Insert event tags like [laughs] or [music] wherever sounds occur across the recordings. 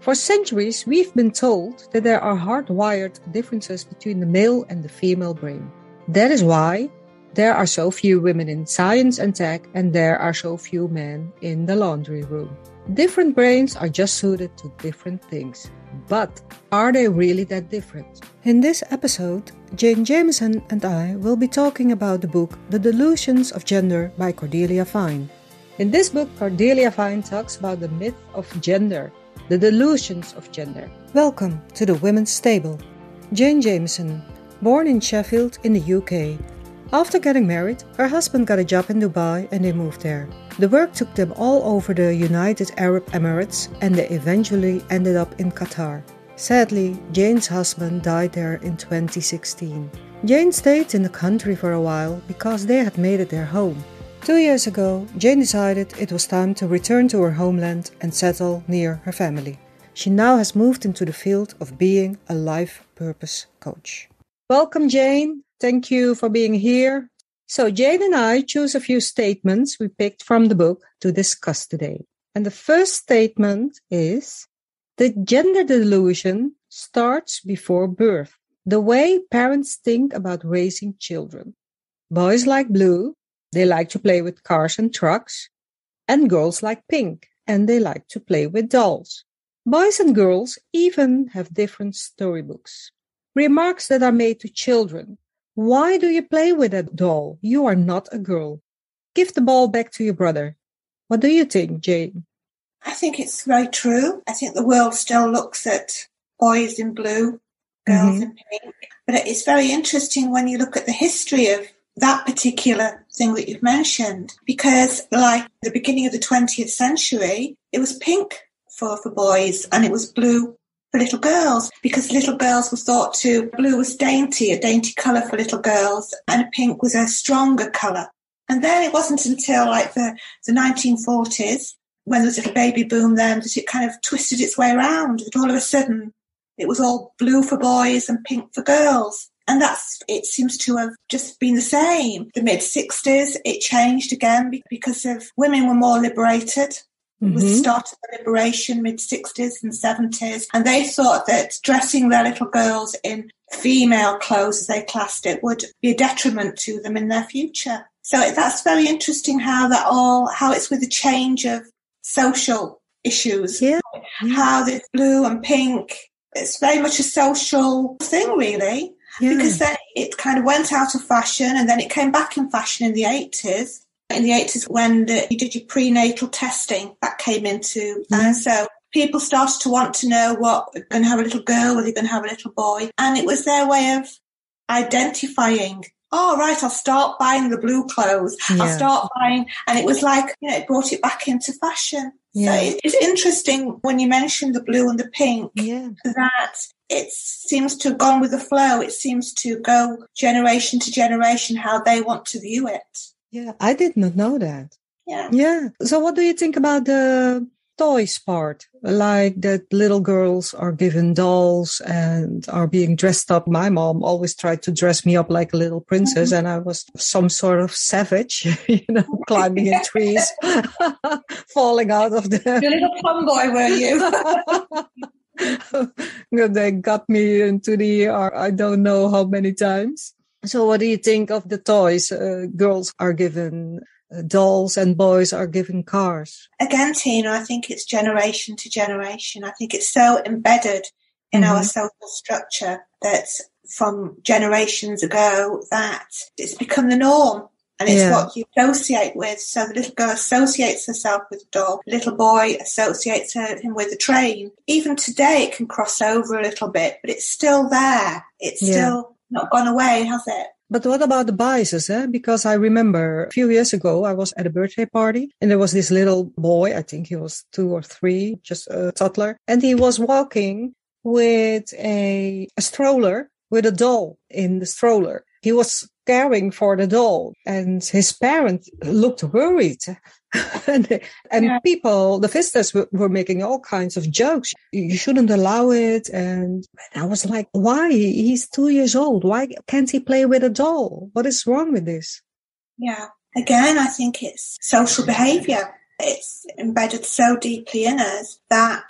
For centuries, we've been told that there are hardwired differences between the male and the female brain. That is why there are so few women in science and tech, and there are so few men in the laundry room. Different brains are just suited to different things. But are they really that different? In this episode, Jayne Jameson and I will be talking about the book The Delusions of Gender by Cordelia Fine. In this book, Cordelia Fine talks about the myth of gender, the delusions of gender. Welcome to the Women's Table. Jayne Jameson, born in Sheffield in the UK, after getting married, her husband got a job in Dubai and they moved there. The work took them all over the United Arab Emirates and they eventually ended up in Qatar. Sadly, Jayne's husband died there in 2016. Jayne stayed in the country for a while because they had made it their home. Two years ago, Jayne decided it was time to return to her homeland and settle near her family. She now has moved into the field of being a life purpose coach. Welcome, Jayne. Thank you for being here. So Jayne and I choose a few statements we picked from the book to discuss today. And the first statement is the gender delusion starts before birth. The way parents think about raising children. Boys like blue. They like to play with cars and trucks. And girls like pink and they like to play with dolls. Boys and girls even have different storybooks. Remarks that are made to children why do you play with a doll? You are not a girl. Give the ball back to your brother. What do you think, Jayne? I think it's very true. I think the world still looks at boys in blue, girls mm-hmm. in pink. But it's very interesting when you look at the history of that particular thing that you've mentioned, because like the beginning of the 20th century, it was pink for, for boys and it was blue for little girls because little girls were thought to blue was dainty, a dainty colour for little girls, and pink was a stronger colour. And then it wasn't until like the, the 1940s when there was a little baby boom then that it kind of twisted its way around that all of a sudden it was all blue for boys and pink for girls. And that's, it seems to have just been the same. The mid 60s, it changed again because of women were more liberated Mm-hmm. Was the start of the liberation, mid 60s and 70s. And they thought that dressing their little girls in female clothes, as they classed it, would be a detriment to them in their future. So that's very interesting how that all, how it's with the change of social issues. Yeah. How this blue and pink, it's very much a social thing, really. Yeah. Because then it kind of went out of fashion and then it came back in fashion in the 80s in the 80s when the, you did your prenatal testing that came into mm. and so people started to want to know what they're going to have a little girl or they're going to have a little boy and it was their way of identifying oh right i'll start buying the blue clothes yeah. i'll start buying and it was like you know it brought it back into fashion yeah. so it's interesting when you mentioned the blue and the pink yeah. that it seems to have gone with the flow it seems to go generation to generation how they want to view it yeah, I did not know that. Yeah. Yeah. So what do you think about the toys part? Like that little girls are given dolls and are being dressed up. My mom always tried to dress me up like a little princess mm-hmm. and I was some sort of savage, [laughs] you know, [laughs] climbing in trees, [laughs] falling out of the Your little tomboy were you? they got me into the I don't know how many times. So, what do you think of the toys? Uh, girls are given dolls and boys are given cars. Again, Tina, I think it's generation to generation. I think it's so embedded in mm-hmm. our social structure that from generations ago that it's become the norm and it's yeah. what you associate with. So the little girl associates herself with a doll, the little boy associates him with a train. Even today, it can cross over a little bit, but it's still there. It's yeah. still not gone away, has it? But what about the biases? Eh? Because I remember a few years ago, I was at a birthday party and there was this little boy, I think he was two or three, just a toddler, and he was walking with a, a stroller with a doll in the stroller. He was caring for the doll and his parents looked worried. [laughs] and, and yeah. people, the visitors were, were, making all kinds of jokes. You shouldn't allow it. And I was like, why? He's two years old. Why can't he play with a doll? What is wrong with this? Yeah. Again, I think it's social behavior. It's embedded so deeply in us that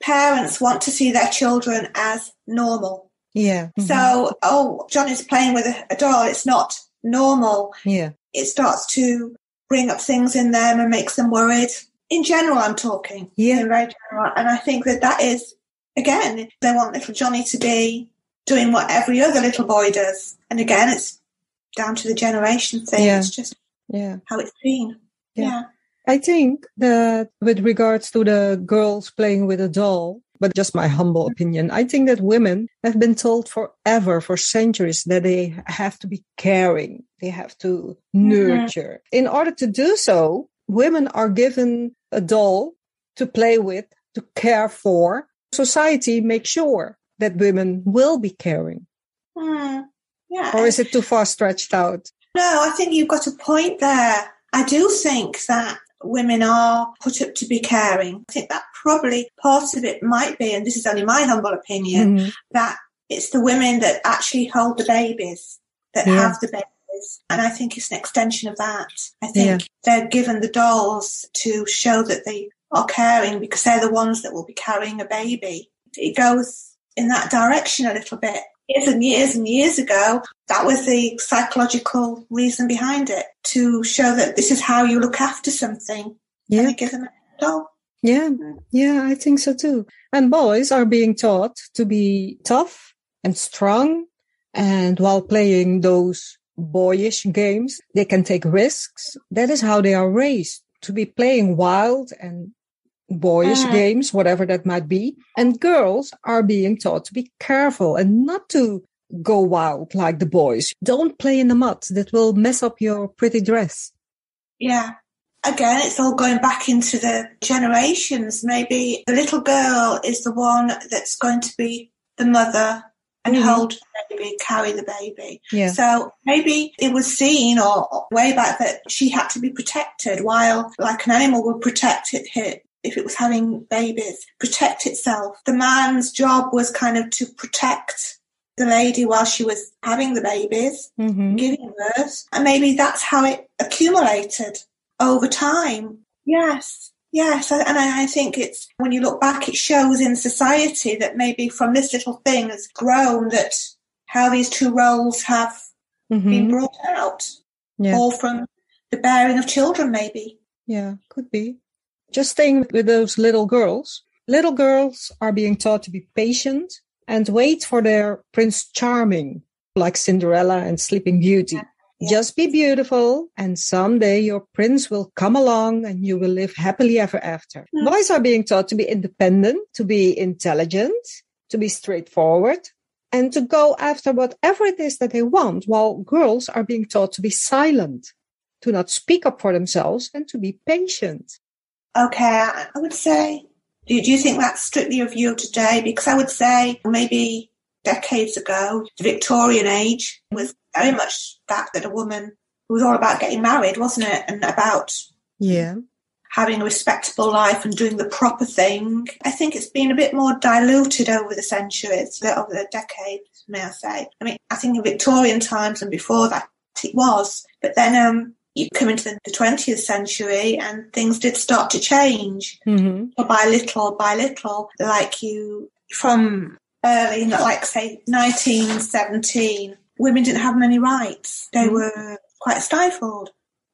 parents want to see their children as normal. Yeah. Mm-hmm. So, oh, John is playing with a, a doll. It's not normal. Yeah. It starts to bring up things in them and makes them worried. In general, I'm talking. Yeah. In very general. And I think that that is, again, they want little Johnny to be doing what every other little boy does. And again, it's down to the generation thing. Yeah. It's just Yeah. how it's been. Yeah. Yeah. I think that with regards to the girls playing with a doll, but just my humble opinion, I think that women have been told forever, for centuries, that they have to be caring. They have to nurture. In order to do so, women are given a doll to play with, to care for. Society makes sure that women will be caring. Hmm. Yeah. Or is it too far stretched out? No, I think you've got a point there. I do think that women are put up to be caring. I think that probably part of it might be, and this is only my humble opinion, Mhm. that it's the women that actually hold the babies, that Yeah. have the babies. And I think it's an extension of that. I think Yeah. they're given the dolls to show that they are caring because they're the ones that will be carrying a baby. It goes in that direction a little bit. Years and years and years ago, that was the psychological reason behind it to show that this is how you look after something. Yeah. give them a doll. Yeah, yeah, I think so too. And boys are being taught to be tough and strong. And while playing those boyish games, they can take risks. That is how they are raised to be playing wild and boyish Mm. games, whatever that might be. And girls are being taught to be careful and not to go wild like the boys. Don't play in the mud. That will mess up your pretty dress. Yeah. Again, it's all going back into the generations. Maybe the little girl is the one that's going to be the mother and Mhm. hold the baby, carry the baby. Yeah. So maybe it was seen or way back that she had to be protected while like an animal would protect it if it was having babies, protect itself. The man's job was kind of to protect the lady while she was having the babies Mm-hmm. giving birth. And maybe that's how it accumulated over time. Yes. Yes. And I, think it's when you look back, it shows in society that maybe from this little thing has grown that how these two roles have been Mm-hmm. brought out, Yeah. all from the bearing of children, maybe. Yeah, could be. Just staying with those little girls. Little girls are being taught to be patient and wait for their Prince Charming, like Cinderella and Sleeping Beauty. Yeah. Just be beautiful, and someday your prince will come along and you will live happily ever after. Hmm. Boys are being taught to be independent, to be intelligent, to be straightforward, and to go after whatever it is that they want, while girls are being taught to be silent, to not speak up for themselves, and to be patient. Okay, I would say, do, you think that's strictly a view today? Because I would say maybe decades ago, the Victorian age was very much that, that a woman was all about getting married, wasn't it? And about Yeah. having a respectable life and doing the proper thing. I think it's been a bit more diluted over the centuries, over the decades, may I say. I mean, I think in Victorian times and before that it was, but then um, you come into the 20th century and things did start to change Mm-hmm. little by little by little, like you from early, like say 1917, women didn't have many rights. They Mhm. were quite stifled.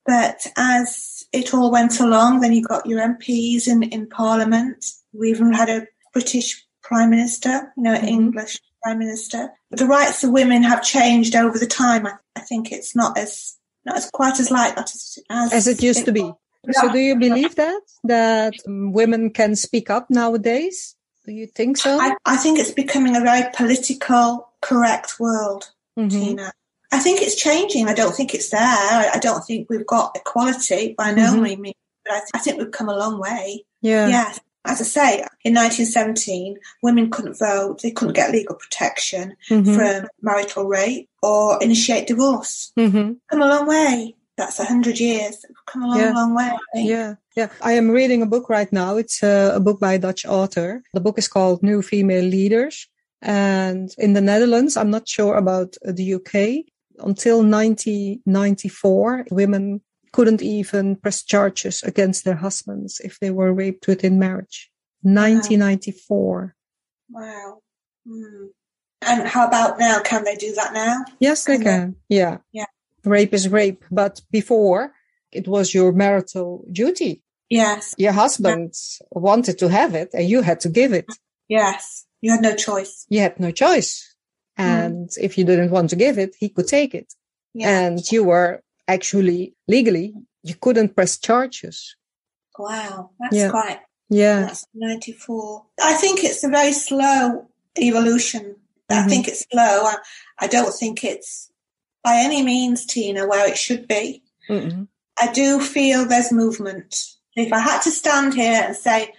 But as it all went along, then you got your MPs in, in Parliament. We even had a British Prime Minister, you know, Mhm. English Prime Minister. The rights of women have changed over the time. I, I think it's not as not as quite as like that as, as, As it used to be. So do you believe that? That women can speak up nowadays? Do you think so? I, I think it's becoming a very political correct world, Mhm. Tina. I think it's changing. I don't think it's there. I, I don't think we've got equality by no Mhm. means, but I, I think we've come a long way. Yeah. Yes. As I say, in 1917, women couldn't vote. They couldn't get legal protection Mhm. from marital rape or initiate divorce. Mhm. Come a long way. That's a hundred years. Come a long, Yeah. long way. I. Yeah, yeah. I am reading a book right now. It's a, a book by a Dutch author. The book is called New Female Leaders. And in the Netherlands, I'm not sure about uh, the UK. Until 1994, women couldn't even press charges against their husbands if they were raped within marriage. 1994. Wow. Mm. And how about now? Can they do that now? Yes, they Can can. Yeah. Yeah. Rape is rape. But before, it was your marital duty. Yes. Your husband wanted to have it and you had to give it. Yes. You had no choice. You had no choice. And if you didn't want to give it, he could take it. Yeah. And you were actually legally, you couldn't press charges. wow. That's Yeah. quite. Yeah. That's 94. I think it's a very slow evolution. I Mhm. think it's slow. I, I don't think it's by any means, Tina, where it should be. Mm-mm. I do feel there's movement. If I had to stand here and say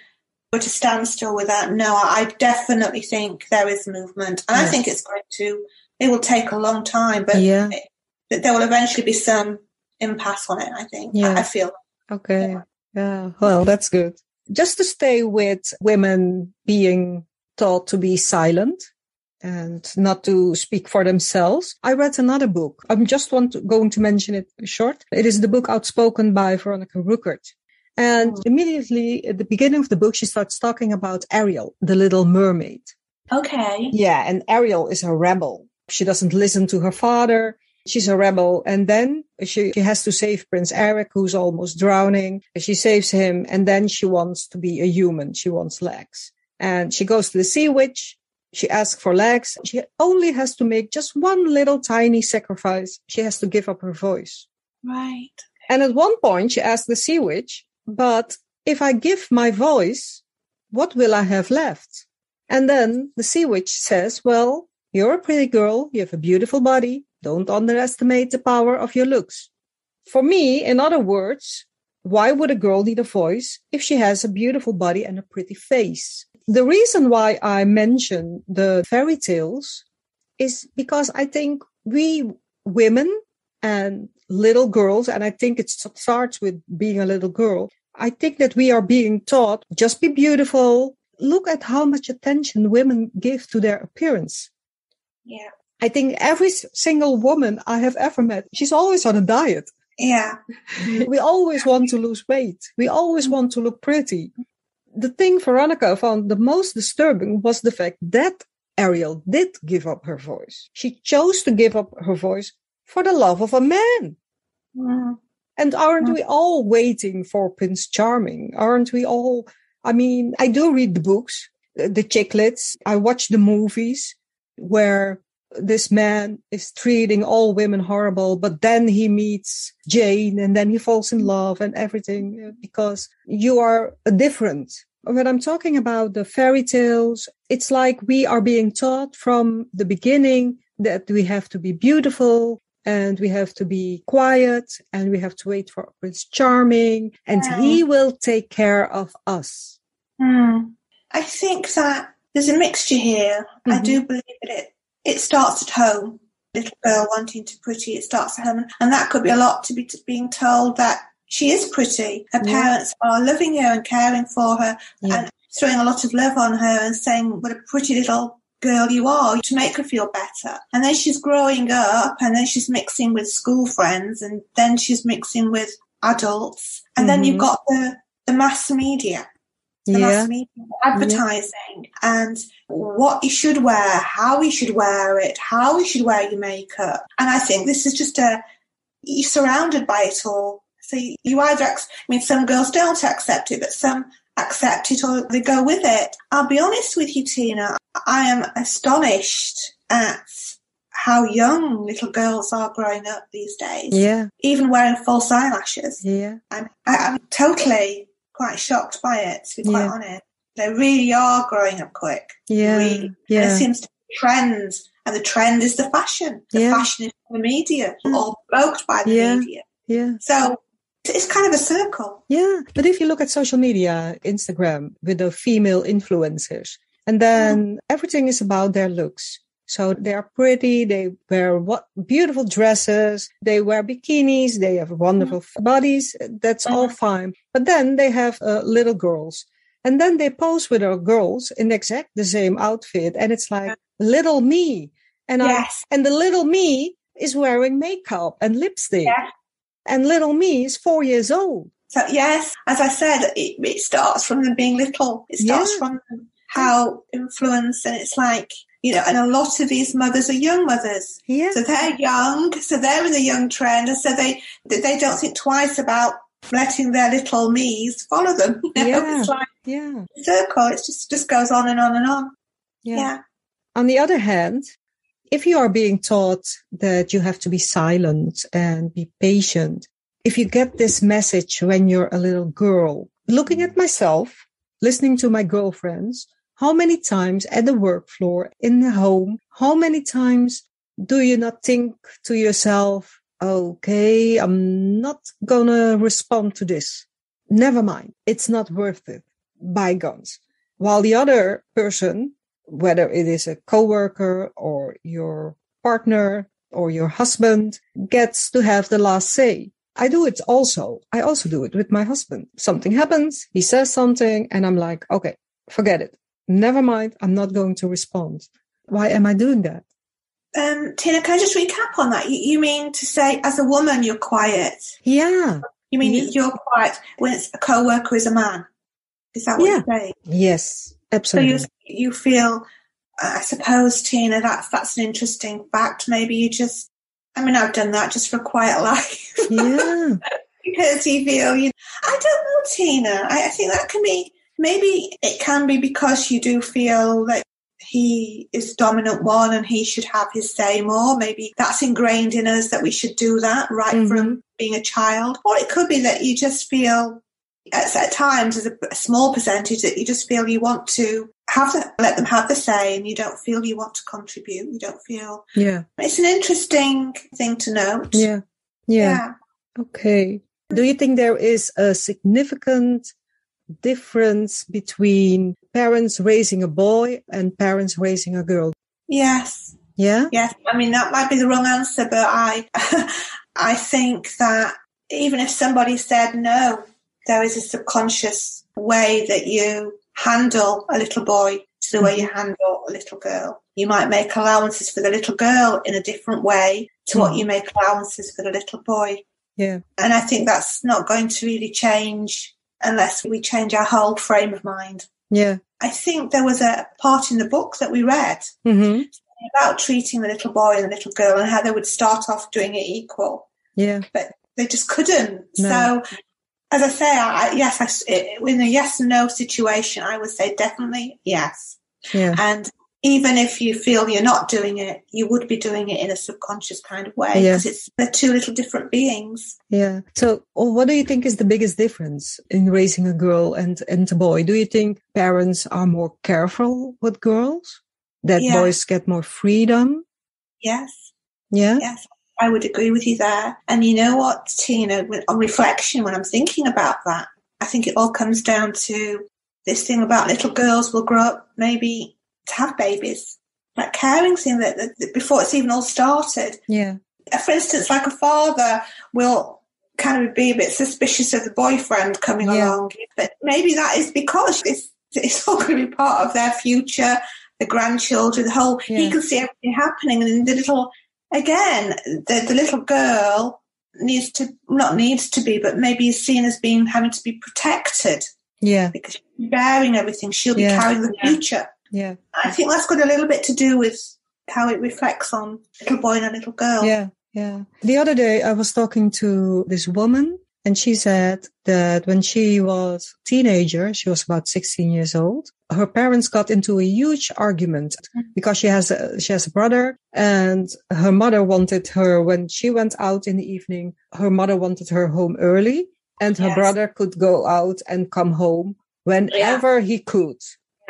we're to stand still with that, no, I definitely think there is movement. And I think it's going to, it will take a long time, but Yeah. it, that there will eventually be some impasse on it, I think. Yeah. I, I feel. Okay. Yeah. Well, that's good. Just to stay with women being taught to be silent and not to speak for themselves. I read another book. I'm just want to, going to mention it short. It is the book Outspoken by Veronica Rueckert. And Mm. immediately at the beginning of the book, she starts talking about Ariel, the little mermaid. Okay. Yeah, and Ariel is a rebel. She doesn't listen to her father. She's a rebel. And then she, she has to save Prince Eric, who's almost drowning. She saves him. And then she wants to be a human. She wants legs. And she goes to the sea witch. She asks for legs. She only has to make just one little tiny sacrifice. She has to give up her voice. Right. And at one point, she asks the sea witch, but if I give my voice, what will I have left? And then the sea witch says, well, you're a pretty girl. You have a beautiful body. Don't underestimate the power of your looks. For me, in other words, why would a girl need a voice if she has a beautiful body and a pretty face? The reason why I mention the fairy tales is because I think we women and little girls, and I think it starts with being a little girl. I think that we are being taught just be beautiful. Look at how much attention women give to their appearance. Yeah. I think every single woman I have ever met, she's always on a diet. Yeah. [laughs] We always want to lose weight. We always want to look pretty. The thing Veronica found the most disturbing was the fact that Ariel did give up her voice. She chose to give up her voice for the love of a man. Mm. And aren't we all waiting for Prince Charming? Aren't we all? I mean, I do read the books, the chicklets. I watch the movies where this man is treating all women horrible, but then he meets Jane and then he falls in love and everything uh, because you are a different. When I'm talking about the fairy tales, it's like we are being taught from the beginning that we have to be beautiful and we have to be quiet and we have to wait for Prince Charming and Yeah. he will take care of us. Mm. I think that there's a mixture here. I Mhm. do believe that it, it starts at home. Little girl wanting to pretty, it starts at home. And that could be a lot to be to being told that she is pretty. Her Yeah. parents are loving her and caring for her Yeah. and throwing a lot of love on her and saying what a pretty little girl you are to make her feel better. And then she's growing up and then she's mixing with school friends and then she's mixing with adults. And then you've Mhm. got the, the mass media Yeah. advertising, and what you should wear, how you should wear it, how you should wear your makeup. And I think this is just a you're surrounded by it all. So you, you either, I mean, some girls don't accept it, but some accept it or they go with it. I'll be honest with you, Tina. I am astonished at how young little girls are growing up these days, Yeah. even wearing false eyelashes. Yeah. I'm, I, I'm totally quite shocked by it, to be quite Yeah. honest. They really are growing up quick. Yeah. Really. And Yeah. it seems to be trends, and the trend is the fashion. The Yeah. fashion is the media, mm. or provoked by the Yeah. media. Yeah. So it's kind of a circle. Yeah. But if you look at social media, Instagram with the female influencers, and then mm. everything is about their looks. So they are pretty. They wear what beautiful dresses. They wear bikinis. They have wonderful bodies. That's all fine. But then they have uh, little girls and then they pose with our girls in exact the same outfit. And it's like little me. And I, Yes. and the little me is wearing makeup and lipstick. Yeah. And little me is four years old. So yes, as I said, it, it starts from them being little. It starts Yeah. from how influence, and it's like you know, and a lot of these mothers are young mothers. Yeah. So they're young, so they're in the young trend, and so they they don't think twice about letting their little me's follow them. [laughs] You know? Yeah. It's like Yeah. a circle. It just just goes on and on and on. Yeah. Yeah. On the other hand, if you are being taught that you have to be silent and be patient, if you get this message when you're a little girl, looking at myself, listening to my girlfriends, how many times at the work floor, in the home, how many times do you not think to yourself, okay, I'm not gonna respond to this. Never mind. It's not worth it. Bygones. While the other person, whether it is a coworker or your partner or your husband, gets to have the last say. I do it also. I also do it with my husband. Something happens, he says something, and I'm like, okay, forget it. Never mind. I'm not going to respond. Why am I doing that? Um, Tina, can I just recap on that? You, you mean to say, as a woman, you're quiet? Yeah. You mean Yeah. you're quiet when it's a co-worker is a man? Is that what Yeah. you're saying? Yes. absolutely. So you you feel, I suppose, Tina, that's that's an interesting fact. Maybe you just, I mean, I've done that just for a quiet [laughs] life yeah. [laughs] because you feel you. I don't know, Tina. I, I think that can be maybe it can be because you do feel that he is dominant one and he should have his say more. Maybe that's ingrained in us that we should do that right Mhm. from being a child. Or it could be that you just feel at, at times as a, a small percentage that you just feel you want to have the, let them have the say and you don't feel you want to contribute. You don't feel Yeah. it's an interesting thing to note. Yeah. Yeah. Okay. Do you think there is a significant difference between parents raising a boy and parents raising a girl? Yes. Yeah. Yes, I mean that might be the wrong answer, but I, [laughs] I think that even if somebody said no, there is a subconscious way that you handle a little boy to the way you handle a little girl. You might make allowances for the little girl in a different way to what Mhm. you make allowances for the little boy. Yeah. And I think that's not going to really change unless we change our whole frame of mind. Yeah. I think there was a part in the book that we read Mm-hmm. about treating the little boy and the little girl and how they would start off doing it equal. Yeah. But they just couldn't. No. So, as I say, I, I- yes, I in a yes and no situation, I would say definitely yes. Yeah. And even if you feel you're not doing it, you would be doing it in a subconscious kind of way Yeah. because it's they're two little different beings. Yeah. So, well, what do you think is the biggest difference in raising a girl and, and a boy? Do you think parents are more careful with girls? That Yeah. boys get more freedom? Yes. Yeah. Yes, I would agree with you there. And you know what, Tina, on reflection, when I'm thinking about that, I think it all comes down to this thing about little girls will grow up maybe to have babies. That caring thing that, that, that before it's even all started. Yeah. Uh, For instance, like a father will kind of be a bit suspicious of the boyfriend coming Yeah. along, but maybe that is because it's, it's all going to be part of their future, the grandchildren, the whole, he can see everything happening. And the little, again, the, the little girl needs to, not needs to be, but maybe is seen as being, having to be protected Yeah. because she's bearing everything. She'll be Yeah. carrying the Yeah. future. Yeah. I think that's got a little bit to do with how it reflects on little boy and a little girl. Yeah, yeah. The other day I was talking to this woman and she said that when she was a teenager, she was about 16 years old, her parents got into a huge argument mm. because she has a, she has a brother and her mother wanted her when she went out in the evening, her mother wanted her home early and her Yes. brother could go out and come home whenever he could.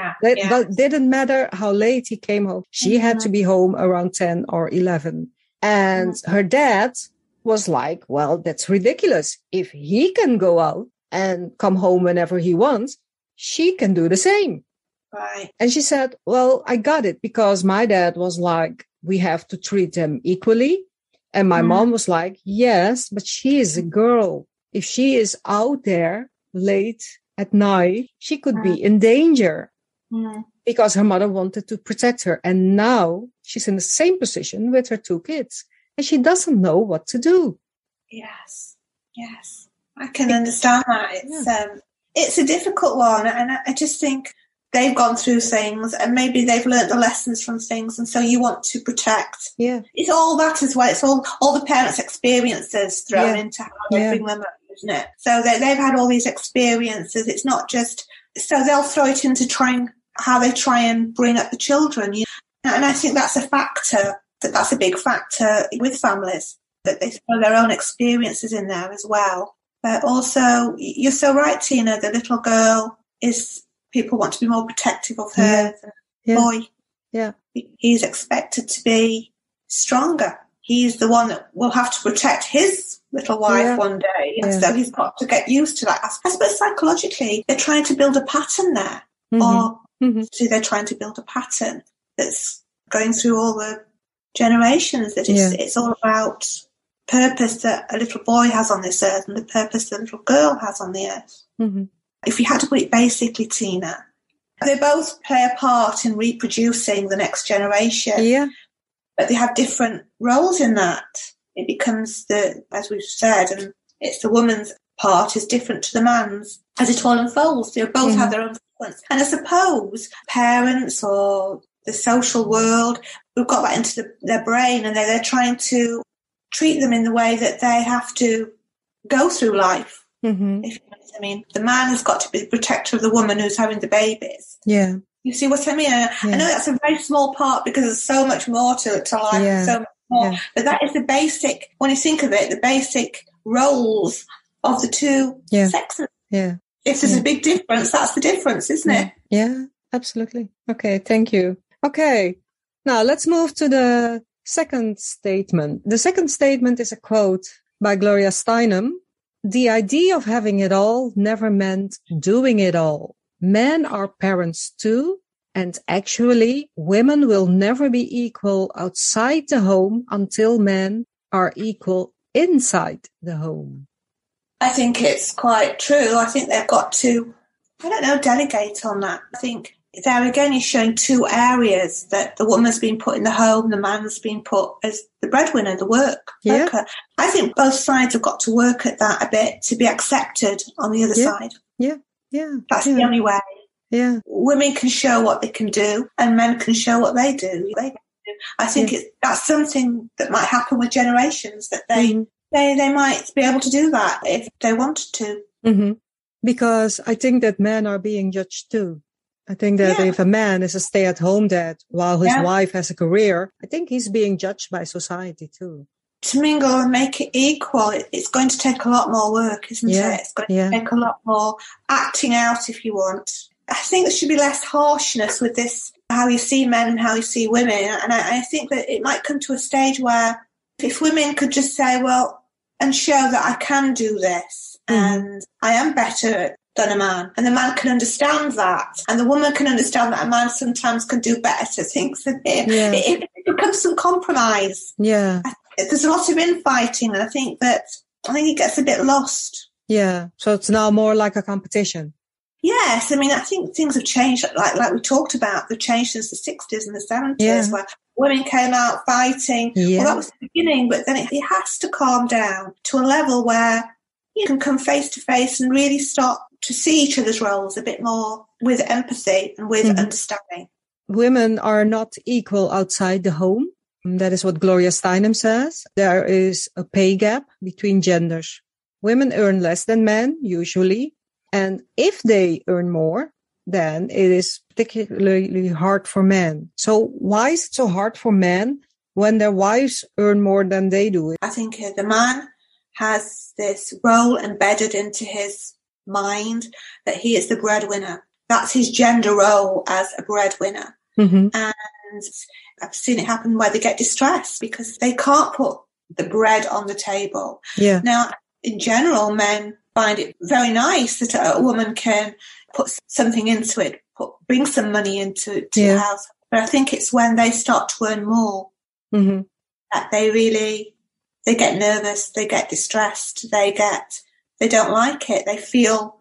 Yeah. That, Yeah. that didn't matter how late he came home. She had mm-hmm. to be home around 10 or 11. And mm-hmm. her dad was like, well, that's ridiculous. If he can go out and come home whenever he wants, she can do the same. Right. And she said, well, I got it because my dad was like, we have to treat them equally. And my Mhm. mom mm-hmm. was like, yes, but she is a girl. If she is out there late at night, she could be uh-huh. in danger Mm. because her mother wanted to protect her. And now she's in the same position with her two kids and she doesn't know what to do. Yes. Yes. I can understand that. It's Yeah. um, it's a difficult one, and I, I just think they've gone through things, and maybe they've learnt the lessons from things, and so you want to protect. Yeah. It's all that as well. It's all all the parents' experiences thrown Yeah. into how they Yeah. bring them up, isn't it? So they, they've had all these experiences. It's not just so they'll throw it into trying how they try and bring up the children. You and I think that's a factor. That that's a big factor with families that they throw their own experiences in there as well. But also, you're so right, Tina. The little girl is people want to be more protective of her Yeah. Yeah. boy. Yeah. He's expected to be stronger. He's the one that will have to protect his little wife Yeah. one day. And Yeah. so he's got to get used to that. I suppose psychologically, they're trying to build a pattern there. Mhm. Or Mhm. so they're trying to build a pattern that's going through all the generations. That it's, Yeah. it's all about purpose that a little boy has on this earth and the purpose that a little girl has on the earth. Mhm. If you had to put it basically, Tina, they both play a part in reproducing the next generation, Yeah. but they have different roles in that. It becomes the, as we've said, and it's the woman's part is different to the man's as it all unfolds. They both Mhm. have their own sequence. And I suppose parents or the social world, we've got that into the, their brain and they're, they're trying to treat them in the way that they have to go through life. Mhm. If you know what I mean, the man has got to be the protector of the woman who's having the babies. Yeah. You see what I mean? I, I know that's a very small part because there's so much more to, to life, Yeah. so much more. Yeah. But that is the basic, when you think of it, the basic roles of the two Yeah. sexes. Yeah. If there's Yeah. a big difference, that's the difference, isn't it? Mm-hmm. Yeah, absolutely. Okay, thank you. Okay, now let's move to the second statement. The second statement is a quote by Gloria Steinem. The idea of having it all never meant doing it all. Men are parents too. And actually, women will never be equal outside the home until men are equal inside the home. I think it's quite true. I think they've got to, I don't know, delegate on that. I think there again is showing two areas that the woman's been put in the home, the man's been put as the breadwinner, the work Yeah. worker. I think both sides have got to work at that a bit to be accepted on the other Yeah. side. Yeah, yeah. That's yeah, the only way. yeah, Women can show what they can do, and men can show what they do. They do. I think it, that's something that might happen with generations that they, Mhm. They they might be able to do that if they wanted to. hmm Because I think that men are being judged too. I think that Yeah. if a man is a stay at home dad while his Yeah. wife has a career, I think he's being judged by society too. to mingle and make it equal, it's going to take a lot more work, isn't Yeah, it? It's going to take a lot more acting out, if you want. I think there should be less harshness with this, how you see men and how you see women. And I, I think that it might come to a stage where if women could just say, well, and show that I can do this Mhm. and I am better than a man. And the man can understand that. And the woman can understand that a man sometimes can do better things than him. Yeah. It, it becomes some compromise Yeah, there's a lot of infighting, and I think that I think it gets a bit lost. yeah. So it's now more like a competition. Yes, I mean I think things have changed. Like like we talked about, they've changed since the sixties and the seventies, Yeah. where women came out fighting. Yeah. Well, that was the beginning, but then it, it has to calm down to a level where you can come face to face and really start to see each other's roles a bit more with empathy and with Mhm. understanding. Women are not equal outside the home. That is what Gloria Steinem says. There is a pay gap between genders. Women earn less than men, usually. And if they earn more, then it is particularly hard for men. So why is it so hard for men when their wives earn more than they do? I think the man has this role embedded into his mind that he is the breadwinner. That's his gender role as a breadwinner. Mm-hmm. And I've seen it happen where they get distressed because they can't put the bread on the table. Yeah. Now, in general, men find it very nice that a woman can put something into it, put, bring some money into to Yeah. the house. But I think it's when they start to earn more Mm-hmm. that they really they get nervous, they get distressed, they get they don't like it, they feel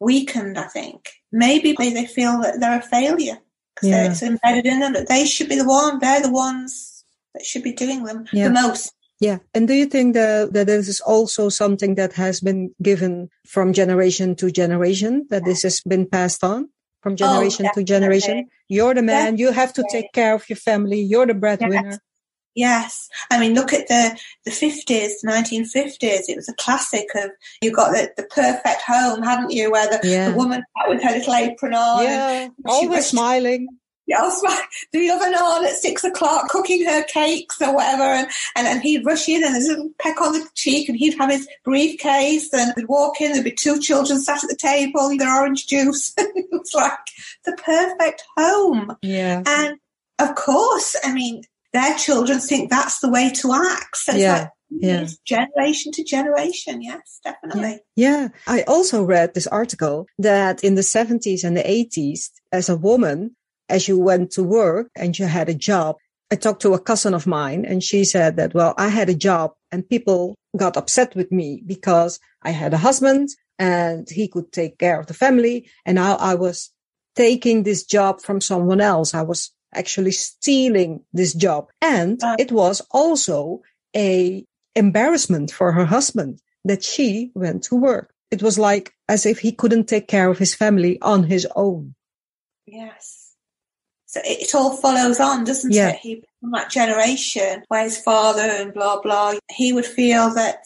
weakened. I think maybe they, they feel that they're a failure because Yeah. it's embedded in them that they should be the one. They're the ones that should be doing them Yeah. the most. Yeah. And do you think that, that this is also something that has been given from generation to generation, that this has been passed on from oh, generation oh, to generation? You're the man. Definitely. You have to take care of your family. You're the breadwinner. Yes. Yes, I mean, look at the the fifties, nineteen fifties. It was a classic of you got the, the perfect home, hadn't you? Where the, yeah. the woman sat with her little apron on, yeah, always was, smiling. [laughs] Yeah, was, the oven on at six o'clock, cooking her cakes or whatever, and, and, and he'd rush in and there's a little peck on the cheek, and he'd have his briefcase, and they'd walk in, there'd be two children sat at the table, their orange juice. [laughs] it was like the perfect home. Yeah, and of course, I mean, their children think that's the way to act. So yeah. Like, mm, yeah. generation to generation. Yes, definitely. Yeah. I also read this article that in the 70s and the 80s, as a woman, as you went to work and you had a job, I talked to a cousin of mine and she said that, well, I had a job and people got upset with me because I had a husband and he could take care of the family. And now I was taking this job from someone else. I was actually stealing this job. And it was also a embarrassment for her husband that she went to work. It was like as if he couldn't take care of his family on his own. Yes. So it, all follows on, doesn't yeah. it? He from that generation where his father and blah blah, he would feel that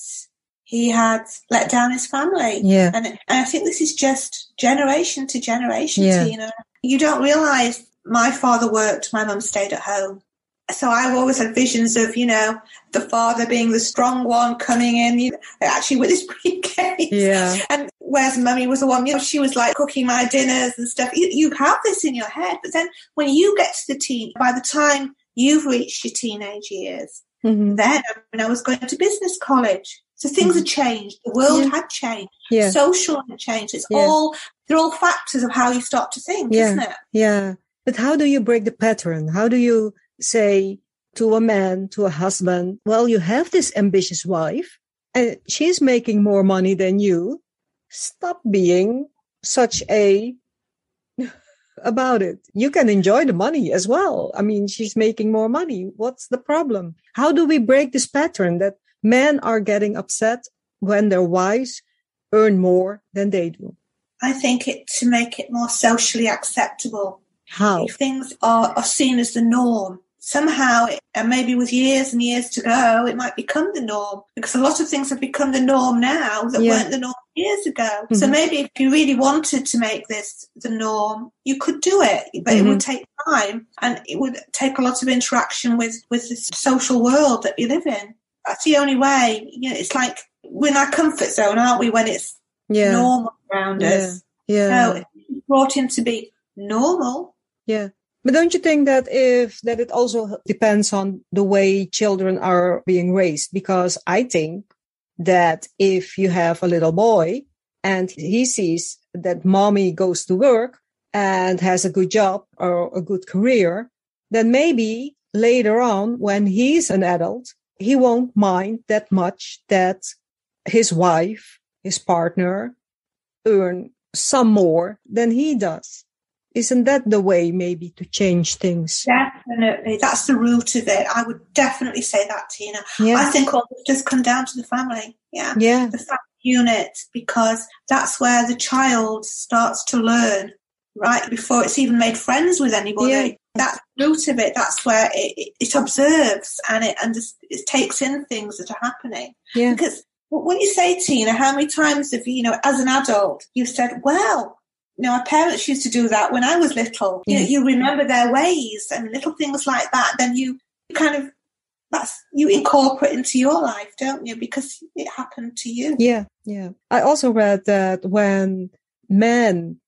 he had let down his family. Yeah. And, and I think this is just generation to generation, yeah. Tina. You don't realize my father worked, my mum stayed at home. So I've always had visions of, you know, the father being the strong one coming in, you know, actually with his briefcase. Yeah. [laughs] And whereas mummy was the one, you know, she was like cooking my dinners and stuff. You, you have this in your head. But then when you get to the teen, by the time you've reached your teenage years, mm-hmm. then I, mean, I was going to business college. So things mm-hmm. had changed. The world yeah. had changed. Yeah. Social had changed. It's yeah. all, they're all factors of how you start to think, yeah. isn't it? Yeah. But how do you break the pattern? How do you say to a man, to a husband, well, you have this ambitious wife and she's making more money than you. Stop being such a [laughs] about it. You can enjoy the money as well. I mean, she's making more money. What's the problem? How do we break this pattern that men are getting upset when their wives earn more than they do? I think it to make it more socially acceptable how? If things are, are seen as the norm, somehow, and maybe with years and years to go, it might become the norm because a lot of things have become the norm now that yeah. weren't the norm years ago. Mm-hmm. So maybe if you really wanted to make this the norm, you could do it, but mm-hmm. it would mm-hmm. take time and it would take a lot of interaction with, with the social world that we live in. That's the only way. You know, it's like we're in our comfort zone, aren't we, when it's yeah. normal around yeah. us? Yeah. So brought in to be normal, yeah. But don't you think that if that it also depends on the way children are being raised? Because I think that if you have a little boy and he sees that mommy goes to work and has a good job or a good career, then maybe later on when he's an adult, he won't mind that much that his wife, his partner earn some more than he does. Isn't that the way maybe to change things? Definitely. That's the root of it. I would definitely say that, Tina. Yeah. I think all this does come down to the family. Yeah. Yeah. The family unit, because that's where the child starts to learn, right? Before it's even made friends with anybody. Yeah. That's the root of it. That's where it, it observes and it, and it takes in things that are happening. Yeah. Because when you say, Tina, how many times have, you know, as an adult, you've said, well, you know, our parents used to do that when I was little. You know, you remember their ways and little things like that. Then you kind of that's you incorporate into your life, don't you? Because it happened to you. Yeah, yeah. I also read that when men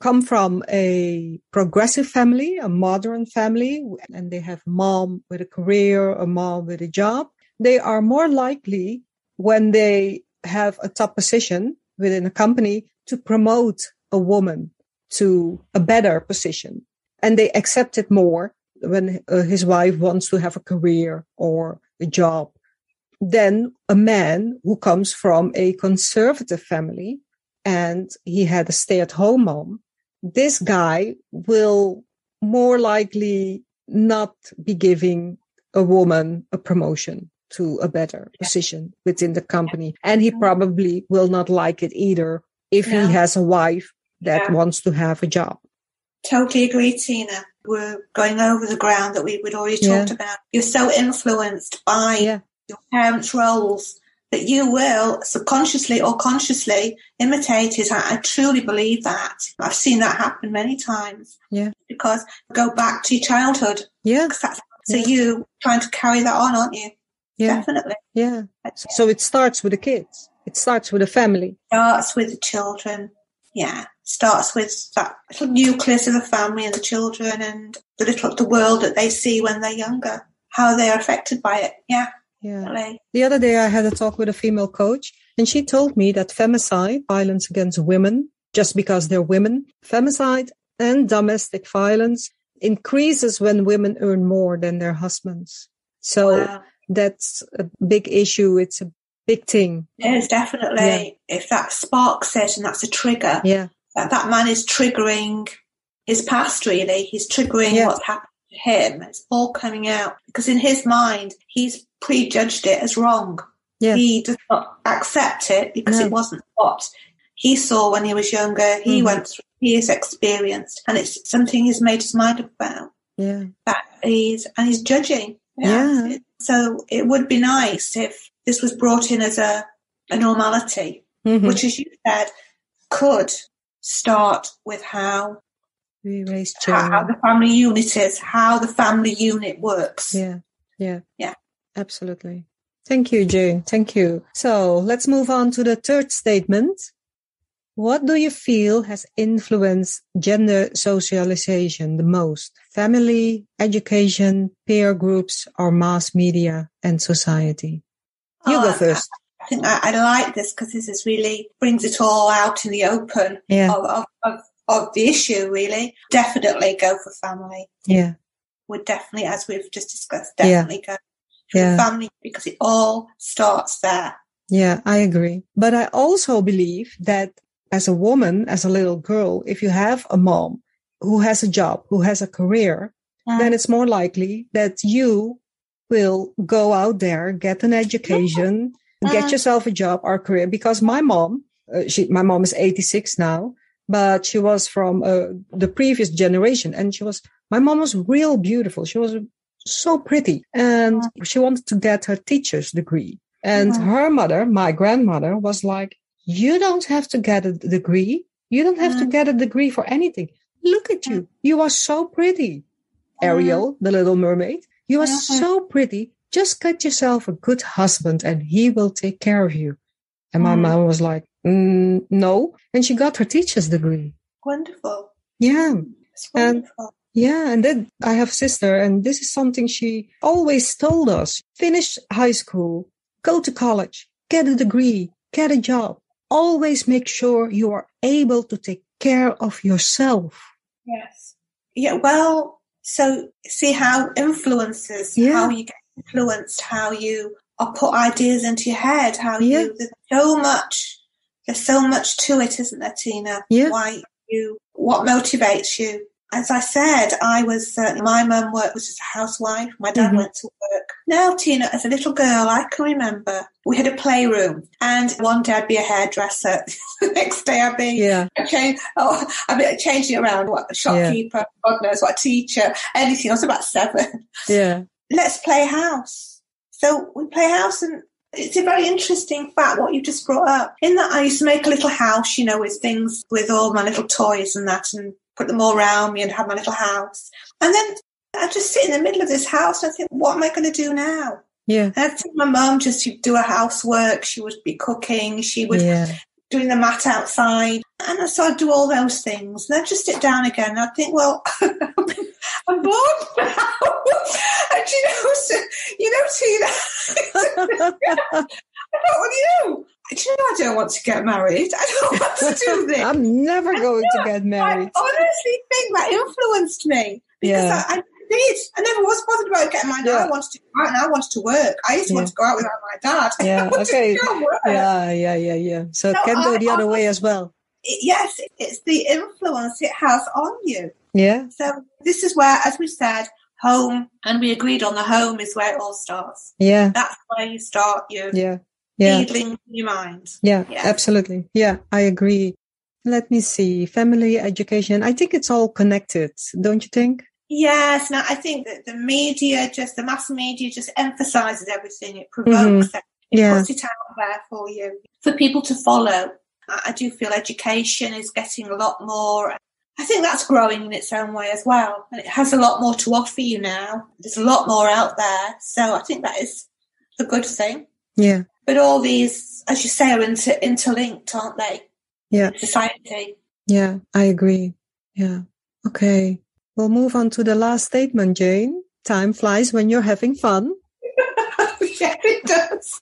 come from a progressive family, a modern family, and they have mom with a career, a mom with a job, they are more likely when they have a top position within a company to promote a woman to a better position. And they accept it more when uh, his wife wants to have a career or a job than a man who comes from a conservative family and he had a stay at home mom. This guy will more likely not be giving a woman a promotion to a better position within the company. And he probably will not like it either if No. he has a wife that Yeah. wants to have a job. Totally agree, Tina. We're going over the ground that we, we'd already Yeah. talked about. You're so influenced by Yeah. your parents' roles that you will subconsciously or consciously imitate it. I, I truly believe that. I've seen that happen many times. Yeah. Because go back to your childhood. Yeah. that's, so Yeah. you trying to carry that on, aren't you? Yeah. Definitely. Yeah. So it starts with the kids. It starts with the family. It Starts with the children. Yeah. Starts with that little nucleus of the family and the children and the little the world that they see when they're younger. How they're affected by it. Yeah. Yeah. The other day I had a talk with a female coach and she told me that femicide, violence against women, just because they're women, femicide and domestic violence increases when women earn more than their husbands. So Wow. that's a big issue. It's a big thing. Is definitely if that sparks it and that's a trigger, Yeah. That, that man is triggering his past really. He's triggering Yeah. what's happened to him. It's all coming out. Because in his mind he's prejudged it as wrong. Yeah. He does not accept it because No. it wasn't what he saw when he was younger, he Mhm. went through, he has experienced, and it's something he's made his mind up about. Yeah. That he's and he's judging. Yeah. So it would be nice if this was brought in as a, a normality, Mhm. which, as you said, could start with how we raise how, how the family unit is, how the family unit works. Yeah. Yeah. Yeah. Absolutely. Thank you, Jayne. Thank you. So let's move on to the third statement. What do you feel has influenced gender socialization the most? Family, education, peer groups, or mass media and society? You Oh, go first. I think I, I like this because this is really brings it all out in the open Yeah. of, of, of, of the issue. Really, definitely go for family. Yeah. Would definitely, as we've just discussed, Yeah. definitely go for Yeah. family because it all starts there. Yeah, I agree. But I also believe that as a woman, as a little girl, if you have a mom who has a job, who has a career, mm. then it's more likely that you will go out there, get an education, get Mhm. yourself a job or career. Because my mom, uh, she, my mom is 86 now, but she was from uh, the previous generation and she was, my mom was real beautiful. She was so pretty and she wanted to get her teacher's degree. And Mhm. her mother, my grandmother was like, you don't have to get a degree. You don't have to Mhm. get a degree for anything. Look at you. You are so pretty. Ariel, the little mermaid, you are so pretty. Just get yourself a good husband and he will take care of you. And my Mhm. mom was like, mm, no. And she got her teacher's degree. Wonderful. Yeah. It's And- wonderful. Yeah, and then I have a sister, and this is something she always told us. Finish high school, go to college, get a degree, get a job. Always make sure you are able to take care of yourself. Yes. Yeah, well, so see how influences, Yeah. how you get influenced, how you are put ideas into your head, how Yeah. you, there's so much, there's so much to it, isn't there, Tina? Yeah. Why you, what motivates you? As I said, I was, uh, my mum worked, was just a housewife. My dad Mhm. went to work. Now, Tina, as a little girl, I can remember we had a playroom and one day I'd be a hairdresser. [laughs] the next day I'd be Yeah, change, oh, I mean, changing around, what, a shopkeeper, God knows what, a teacher, anything. I was about seven. yeah, Let's play house. So we play house and it's a very interesting fact what you just brought up. In that I used to make a little house, you know, with things, with all my little toys and that and put them all around me and have my little house. And then I just sit in the middle of this house and I think, what am I going to do now? yeah, And I'd see my mum just do her housework. She would be cooking. She would yeah, doing the mat outside. And so I'd do all those things. And then just sit down again. And I'd think, well, [laughs] I'm bored now. [laughs] and you know, so, you know, Tina, [laughs] what with you? Do you know, I don't want to get married. I don't want to do this. I'm never going to get I married. honestly think that influenced me because Yeah. I, I did. I never was bothered about getting married. Yeah. I wanted to go out and I wanted to work. I used to want to go out without my dad. Yeah, I okay. go. Yeah, yeah, yeah, yeah. So it No, can go I- the other I- way as well. It- yes, it's the influence it has on you. Yeah, So this is where, as we said, home, and we agreed on the home is where it all starts. Yeah. That's where you start your Yeah. Yeah. feedling your mind. Yeah, Yeah. absolutely. Yeah, I agree. Let me see. Family education. I think it's all connected, don't you think? Yes, now I think that the media, just the mass media, just emphasizes everything. It provokes it. It Mm-hmm. Yeah. puts it out there for you for people to follow. I do feel education is getting a lot more. I think that's growing in its own way as well, and it has a lot more to offer you now. There's a lot more out there, so I think that is a good thing. Yeah. But all these, as you say, are inter- interlinked, aren't they? Yeah. Society. Yeah, I agree. Yeah. Okay. We'll move on to the last statement, Jayne. Time flies when you're having fun. [laughs] yeah, it does.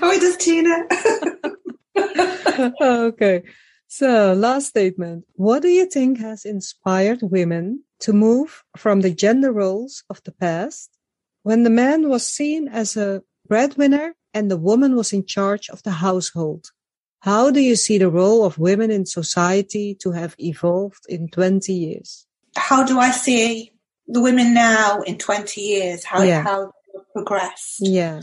Oh, it does, Tina. [laughs] [laughs] okay. So, last statement. What do you think has inspired women to move from the gender roles of the past when the man was seen as a breadwinner and the woman was in charge of the household? How do you see the role of women in society to have evolved in 20 years? how do I see the women now in 20 years? How, Yeah. how progressed? Yeah.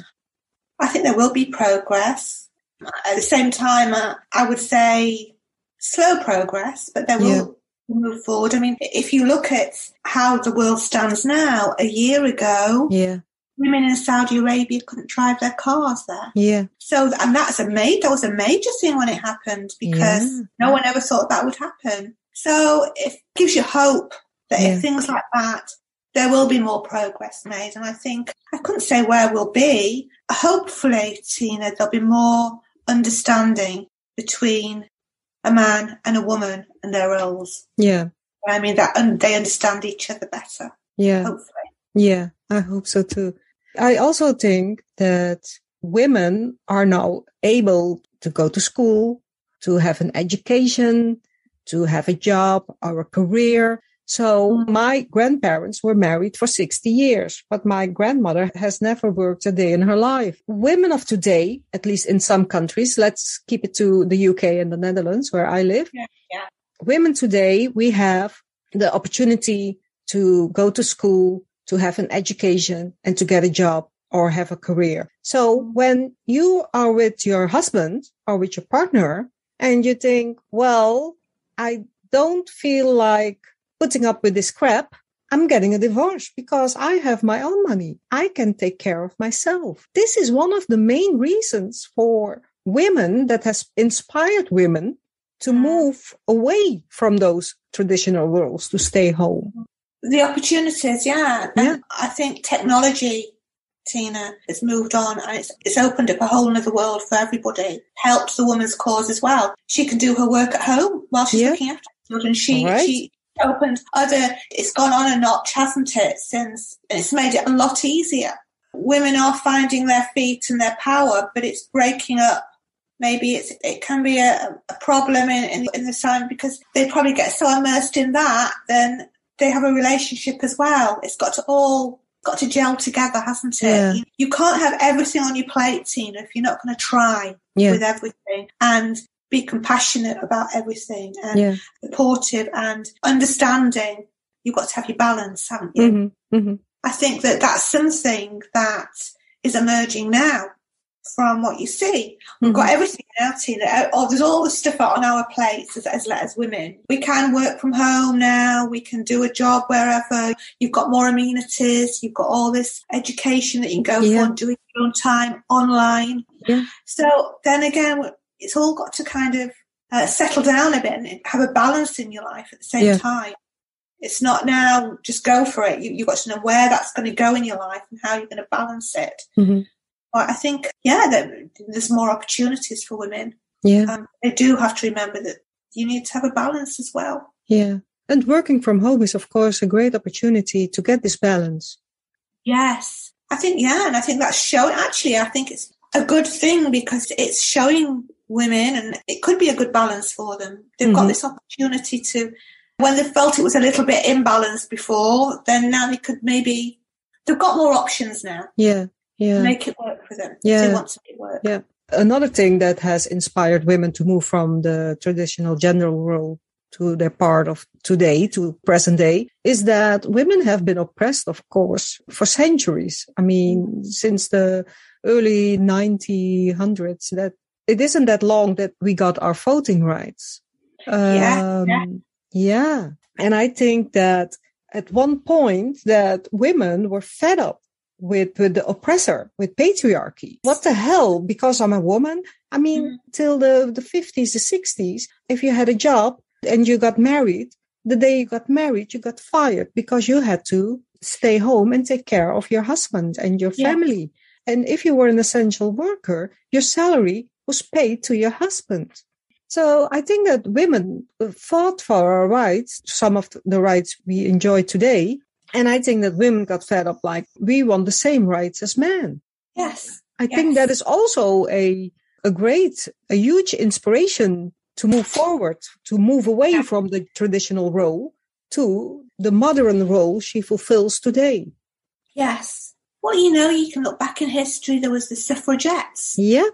I think there will be progress. At the same time, uh, I would say slow progress, but there will move forward. I mean, if you look at how the world stands now, a year ago, Yeah. women in Saudi Arabia couldn't drive their cars there. Yeah. So, and that's a major, that was a major thing when it happened because Yeah. no one ever thought that would happen. So it gives you hope that Yeah. if things like that, there will be more progress made. And I think, I couldn't say where we'll be. Hopefully, Tina, there'll be more understanding between a man and a woman and their roles. Yeah. I mean, that and they understand each other better, Yeah. hopefully. Yeah, I hope so too. I also think that women are now able to go to school, to have an education, to have a job or a career. So my grandparents were married for 60 years, but my grandmother has never worked a day in her life. Women of today, at least in some countries, let's keep it to the UK and the Netherlands where I live. Yeah, yeah. Women today, we have the opportunity to go to school, to have an education and to get a job or have a career. So when you are with your husband or with your partner and you think, well, I don't feel like putting up with this crap. I'm getting a divorce because I have my own money. I can take care of myself. This is one of the main reasons for women that has inspired women to mm. move away from those traditional roles to stay home. The opportunities, yeah. Yeah. And I think technology, Tina, has moved on and it's, it's opened up a whole other world for everybody. Helps the woman's cause as well. She can do her work at home while she's Yeah. looking after children. She, Right. she opened other, it's gone on a notch, hasn't it, since it's made it a lot easier. Women are finding their feet and their power, but it's breaking up maybe it's it can be a, a problem in, in in the sign because they probably get so immersed in that then they have a relationship as well it's got to all got to gel together hasn't it Yeah. you, you can't have everything on your plate tina if you're not going to try Yeah. with everything and be compassionate about everything and Yeah. supportive and understanding you've got to have your balance haven't you hmm hmm I think that that's something that is emerging now from what you see. We've got everything now, Tina. Oh, there's all the stuff on our plates as, as, as women. We can work from home now. We can do a job wherever. You've got more amenities. You've got all this education that you can go Yeah. for and do in your own time online. Yeah. So then again, it's all got to kind of uh, settle down a bit and have a balance in your life at the same Yeah. time. It's not now just go for it. You, you've got to know where that's going to go in your life and how you're going to balance it. Mhm. But I think, yeah, that there's more opportunities for women. Yeah. Um, they do have to remember that you need to have a balance as well. Yeah. And working from home is, of course, a great opportunity to get this balance. Yes. I think, yeah, and I think that's showing, actually, I think it's a good thing because it's showing women and it could be a good balance for them. They've got Mhm. this opportunity to, when they felt it was a little bit imbalanced before, then now they could maybe, they've got more options now. Yeah. Yeah. Make it work for them. Yeah. They want to make it work. Yeah. Another thing that has inspired women to move from the traditional gender role to their part of today, to present day, is that women have been oppressed, of course, for centuries. I mean, since the early 1900s, that it isn't that long that we got our voting rights. Yeah, yeah. Um, yeah. And I think that at one point that women were fed up with, with the oppressor, with patriarchy. What the hell? Because I'm a woman? I mean, Mhm. till the, the 50s, the 60s, if you had a job and you got married, the day you got married, you got fired because you had to stay home and take care of your husband and your Yeah. family. And if you were an essential worker, your salary was paid to your husband. So I think that women fought for our rights, some of the rights we enjoy today. And I think that women got fed up like we want the same rights as men. Yes. I think that is also a, a great, a huge inspiration to move forward, to move away Yeah. from the traditional role to the modern role she fulfills today. Yes. Well, you know, you can look back in history. There was the suffragettes. Yeah.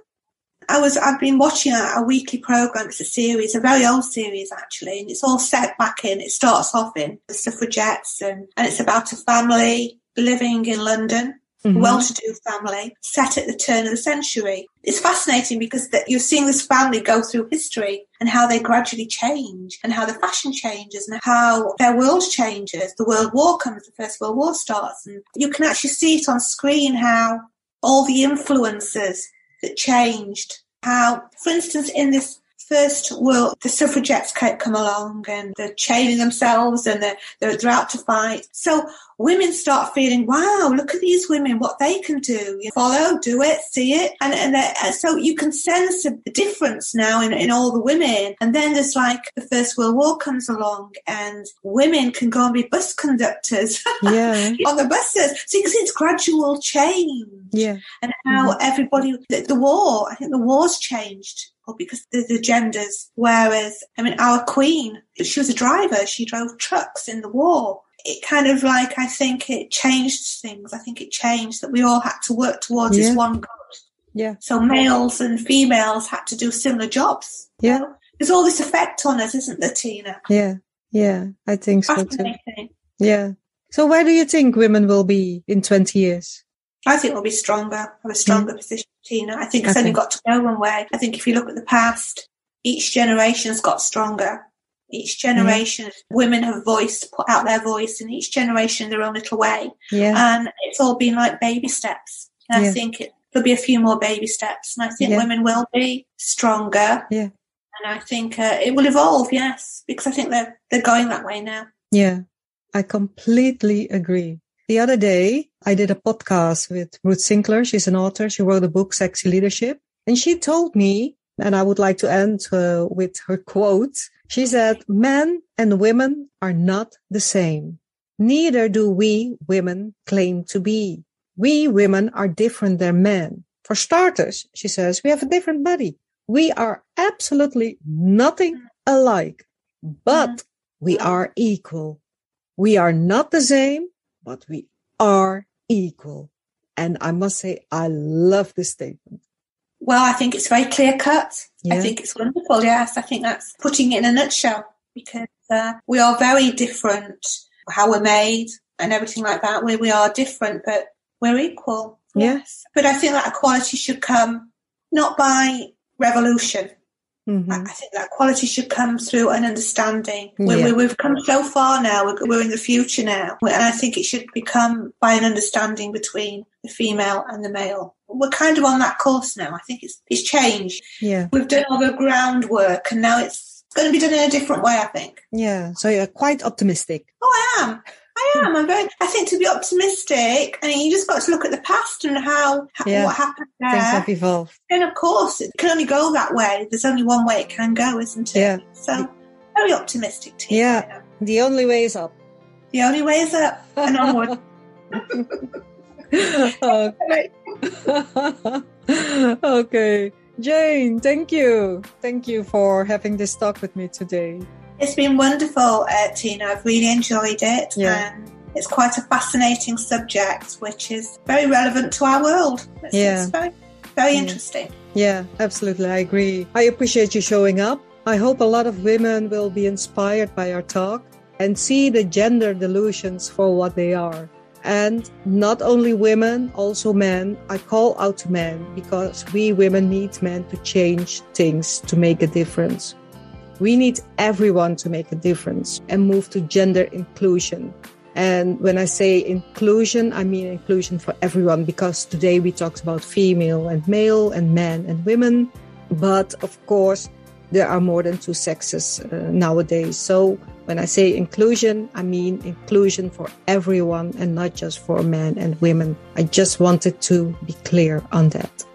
I was I've been watching a, a weekly program. It's a series, a very old series actually, and it's all set back in. It starts off in the suffragettes, and and it's about a family living in London, Mhm. well-to-do family, set at the turn of the century. It's fascinating because that you're seeing this family go through history and how they gradually change, and how the fashion changes, and how their world changes. The World War comes, the First World War starts, and you can actually see it on screen how all the influences that changed. How, for instance, in this first world, the suffragettes come along and they're chaining themselves and they're, they're, they're out to fight. So women start feeling, wow, look at these women, what they can do. You follow, do it, see it. And, and so you can sense the difference now in, in all the women. And then there's like the First World War comes along and women can go and be bus conductors [laughs] Yeah. on the buses. So you can see it's gradual change Yeah. and how mm-hmm. everybody the, the war i think the war's changed Oh, because the, the genders whereas i mean our queen she was a driver she drove trucks in the war it kind of like i think it changed things i think it changed that we all had to work towards Yeah. this one goal Yeah. so males and females had to do similar jobs Yeah. there's all this effect on us isn't there tina Yeah. Yeah. I think so too. Yeah. So where do you think women will be in 20 years? I think we'll be stronger, have a stronger position, Tina. I think it's Okay. only got to go one way. I think if you look at the past, each generation's got stronger. Each generation, women have voiced, put out their voice, and each generation their own little way. Yeah. And it's all been like baby steps. And Yeah. I think it, there'll be a few more baby steps. And I think Yeah. women will be stronger. Yeah. And I think uh, it will evolve, yes, because I think they're, they're going that way now. Yeah, I completely agree. The other day, I did a podcast with Ruth Sinclair. She's an author. She wrote a book, Sexy Leadership. And she told me, and I would like to end uh, with her quote. She said, men and women are not the same. Neither do we women claim to be. We women are different than men. For starters, she says, we have a different body. We are absolutely nothing alike, but we are equal. We are not the same, but we are equal. And I must say, I love this statement. Well, I think it's very clear cut. I think it's wonderful. Yes, I think that's putting it in a nutshell because uh, we are very different. How we're made and everything like that. We we are different, but we're equal. Yeah. Yes, but I think that equality should come not by revolution. Mhm. I I think that quality should come through an understanding. We, Yeah. we, we've come so far now. We're, we're in the future now, and I think it should become by an understanding between the female and the male. We're kind of on that course now. I think it's it's changed. Yeah. We've done all the groundwork, and now it's going to be done in a different way. I think. Yeah. So you're quite optimistic. Oh, I am. I am. I'm very. I think to be optimistic, I mean, you just got to look at the past and how, Yeah. what happened there. Things have evolved. And of course, it can only go that way. There's only one way it can go, isn't it? Yeah. So, very optimistic, Tina. Yeah. The only way is up. The only way is up and onward. [laughs] [laughs] okay. [laughs] okay. Jayne, thank you. Thank you for having this talk with me today. It's been wonderful, uh, Tina. I've really enjoyed it. Yeah. And it's quite a fascinating subject, which is very relevant to our world. It's, Yeah. it's very, very Yeah. interesting. Yeah, absolutely. I agree. I appreciate you showing up I hope a lot of women will be inspired by our talk and see the gender delusions for what they are. And not only women, also men. I call out to men because we women need men to change things to make a difference. We need everyone to make a difference and move to gender inclusion. And when I say inclusion, I mean inclusion for everyone because today we talked about female and male and men and women. But of course, there are more than two sexes uh, nowadays. So when I say inclusion, I mean inclusion for everyone and not just for men and women. I just wanted to be clear on that.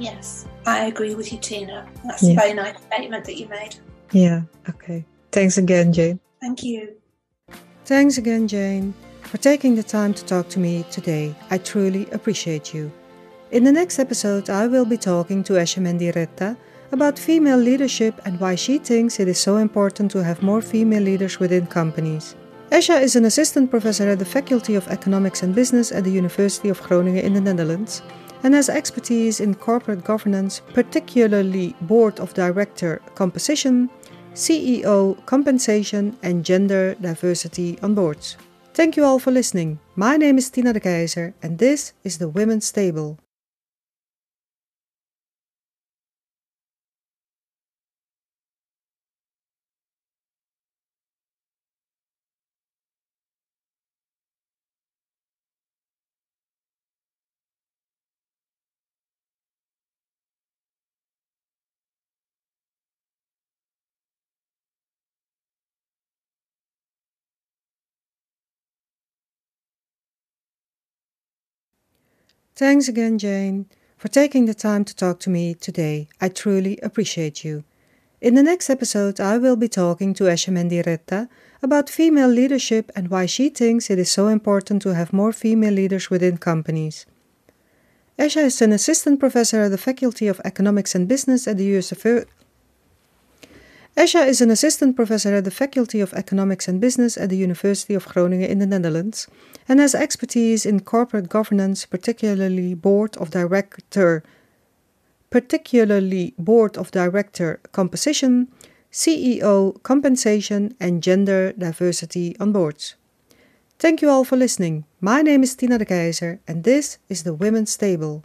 Yes, I agree with you, Tina. That's yeah. a very nice statement that you made. Yeah, okay. Thanks again, Jayne. Thank you. Thanks again, Jayne, for taking the time to talk to me today. I truly appreciate you. In the next episode, I will be talking to Esha Mendiratta about female leadership and why she thinks it is so important to have more female leaders within companies. Esha is an assistant professor at the Faculty of Economics and Business at the University of Groningen in the Netherlands and has expertise in corporate governance, particularly board of director composition, CEO compensation, and gender diversity on boards. Thank you all for listening. My name is Tina de Keizer, and this is the Women's Table. Thanks again, Jayne, for taking the time to talk to me today. I truly appreciate you. In the next episode, I will be talking to Esha Mendiratta about female leadership and why she thinks it is so important to have more female leaders within companies. Esha is an assistant professor at the Faculty of Economics and Business at the Esha is an assistant professor at the Faculty of Economics and Business at the University of Groningen in the Netherlands and has expertise in corporate governance, particularly board of director particularly board of director composition, CEO compensation and gender diversity on boards. Thank you all for listening. My name is Tina de Keizer and this is the Women's Table.